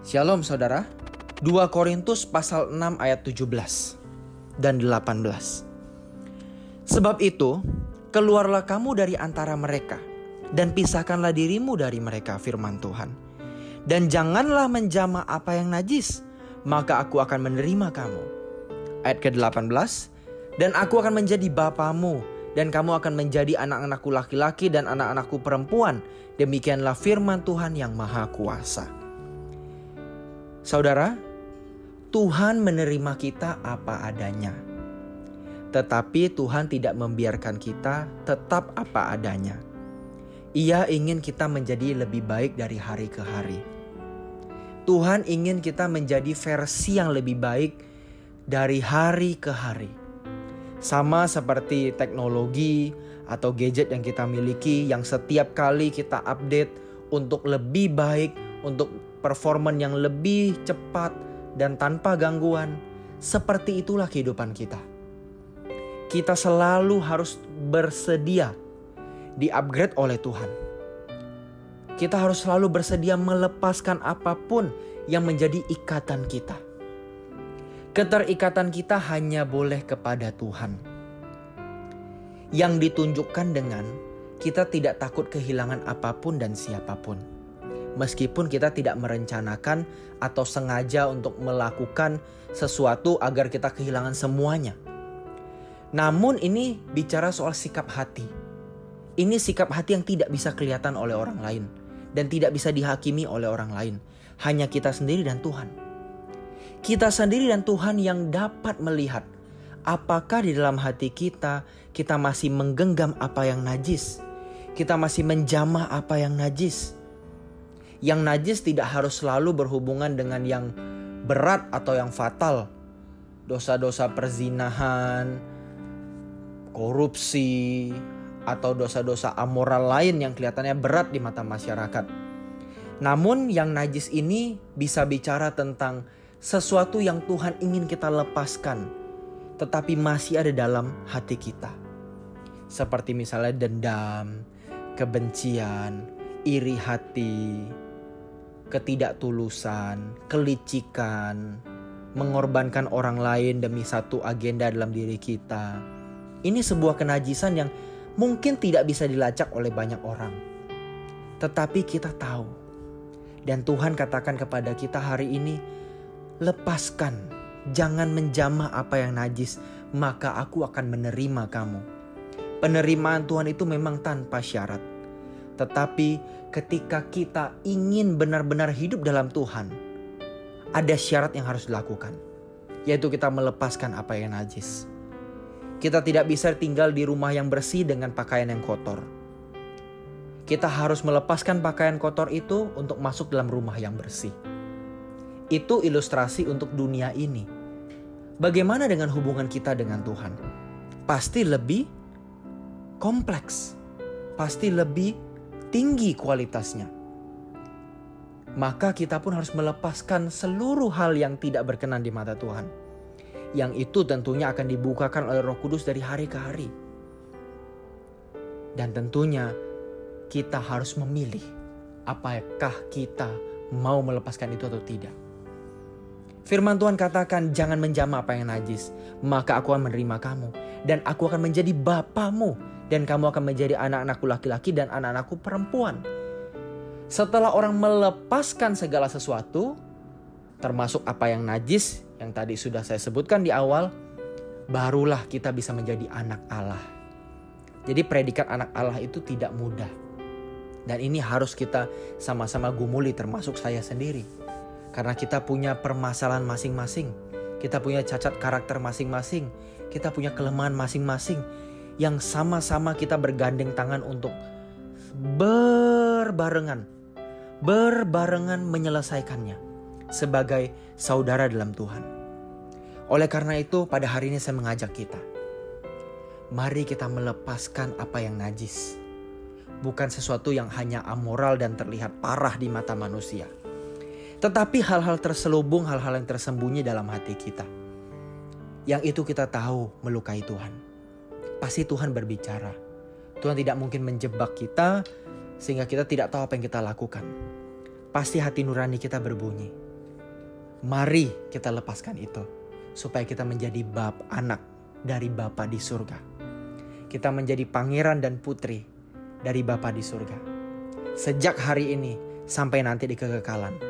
Shalom saudara. 2 Korintus pasal 6 ayat 17 dan 18. Sebab itu, keluarlah kamu dari antara mereka dan pisahkanlah dirimu dari mereka firman Tuhan. Dan janganlah menjamah apa yang najis, maka aku akan menerima kamu. Ayat ke-18, dan aku akan menjadi bapamu dan kamu akan menjadi anak-anakku laki-laki dan anak-anakku perempuan. Demikianlah firman Tuhan yang maha kuasa. Saudara, Tuhan menerima kita apa adanya. Tetapi Tuhan tidak membiarkan kita tetap apa adanya. Ia ingin kita menjadi lebih baik dari hari ke hari. Tuhan ingin kita menjadi versi yang lebih baik dari hari ke hari. Sama seperti teknologi atau gadget yang kita miliki yang setiap kali kita update untuk lebih baik, untuk performan yang lebih cepat dan tanpa gangguan. Seperti itulah kehidupan kita. Kita selalu harus bersedia di-upgrade oleh Tuhan. Kita harus selalu bersedia melepaskan apa pun yang menjadi ikatan kita. Keterikatan kita hanya boleh kepada Tuhan. Yang ditunjukkan dengan kita tidak takut kehilangan apa pun dan siapa pun meskipun kita tidak merencanakan atau sengaja untuk melakukan sesuatu agar kita kehilangan semuanya. Namun ini bicara soal sikap hati. Ini sikap hati yang tidak bisa kelihatan oleh orang lain dan tidak bisa dihakimi oleh orang lain. Hanya kita sendiri dan Tuhan. Kita sendiri dan Tuhan yang dapat melihat apakah di dalam hati kita kita masih menggenggam apa yang najis. Kita masih menjamah apa yang najis yang najis tidak harus selalu berhubungan dengan yang berat atau yang fatal. Dosa-dosa perzinahan, korupsi, atau dosa-dosa amoral lain yang kelihatannya berat di mata masyarakat. Namun yang najis ini bisa bicara tentang sesuatu yang Tuhan ingin kita lepaskan, tetapi masih ada dalam hati kita. Seperti misalnya dendam, kebencian, iri hati, ketidaktulusan, kelicikan, mengorbankan orang lain demi satu agenda dalam diri kita. Ini sebuah kenajisan yang mungkin tidak bisa dilacak oleh banyak orang. Tetapi kita tahu. Dan Tuhan katakan kepada kita hari ini, lepaskan, jangan menjamah apa yang najis, maka aku akan menerima kamu. Penerimaan Tuhan itu memang tanpa syarat. Tetapi ketika kita ingin benar-benar hidup dalam Tuhan, ada syarat yang harus dilakukan, yaitu kita melepaskan apa yang najis. Kita tidak bisa tinggal di rumah yang bersih dengan pakaian yang kotor. Kita harus melepaskan pakaian kotor itu untuk masuk dalam rumah yang bersih. Itu ilustrasi untuk dunia ini. Bagaimana dengan hubungan kita dengan Tuhan? Pasti lebih kompleks, pasti lebih tinggi kualitasnya. Maka kita pun harus melepaskan seluruh hal yang tidak berkenan di mata Tuhan. Yang itu tentunya akan dibukakan oleh Roh Kudus dari hari ke hari. Dan tentunya kita harus memilih apakah kita mau melepaskan itu atau tidak. Firman Tuhan katakan jangan menjama apa yang najis, maka aku akan menerima kamu dan aku akan menjadi bapamu dan kamu akan menjadi anak-anakku laki-laki dan anak-anakku perempuan. Setelah orang melepaskan segala sesuatu, termasuk apa yang najis yang tadi sudah saya sebutkan di awal, barulah kita bisa menjadi anak Allah. Jadi predikat anak Allah itu tidak mudah. Dan ini harus kita sama-sama gumuli termasuk saya sendiri. Karena kita punya permasalahan masing-masing. Kita punya cacat karakter masing-masing. Kita punya kelemahan masing-masing yang sama-sama kita bergandeng tangan untuk berbarengan, berbarengan menyelesaikannya sebagai saudara dalam Tuhan. Oleh karena itu, pada hari ini saya mengajak kita, mari kita melepaskan apa yang najis, bukan sesuatu yang hanya amoral dan terlihat parah di mata manusia, tetapi hal-hal terselubung, hal-hal yang tersembunyi dalam hati kita. Yang itu kita tahu melukai Tuhan pasti Tuhan berbicara. Tuhan tidak mungkin menjebak kita sehingga kita tidak tahu apa yang kita lakukan. Pasti hati nurani kita berbunyi. Mari kita lepaskan itu supaya kita menjadi bab anak dari Bapa di surga. Kita menjadi pangeran dan putri dari Bapa di surga. Sejak hari ini sampai nanti di kekekalan.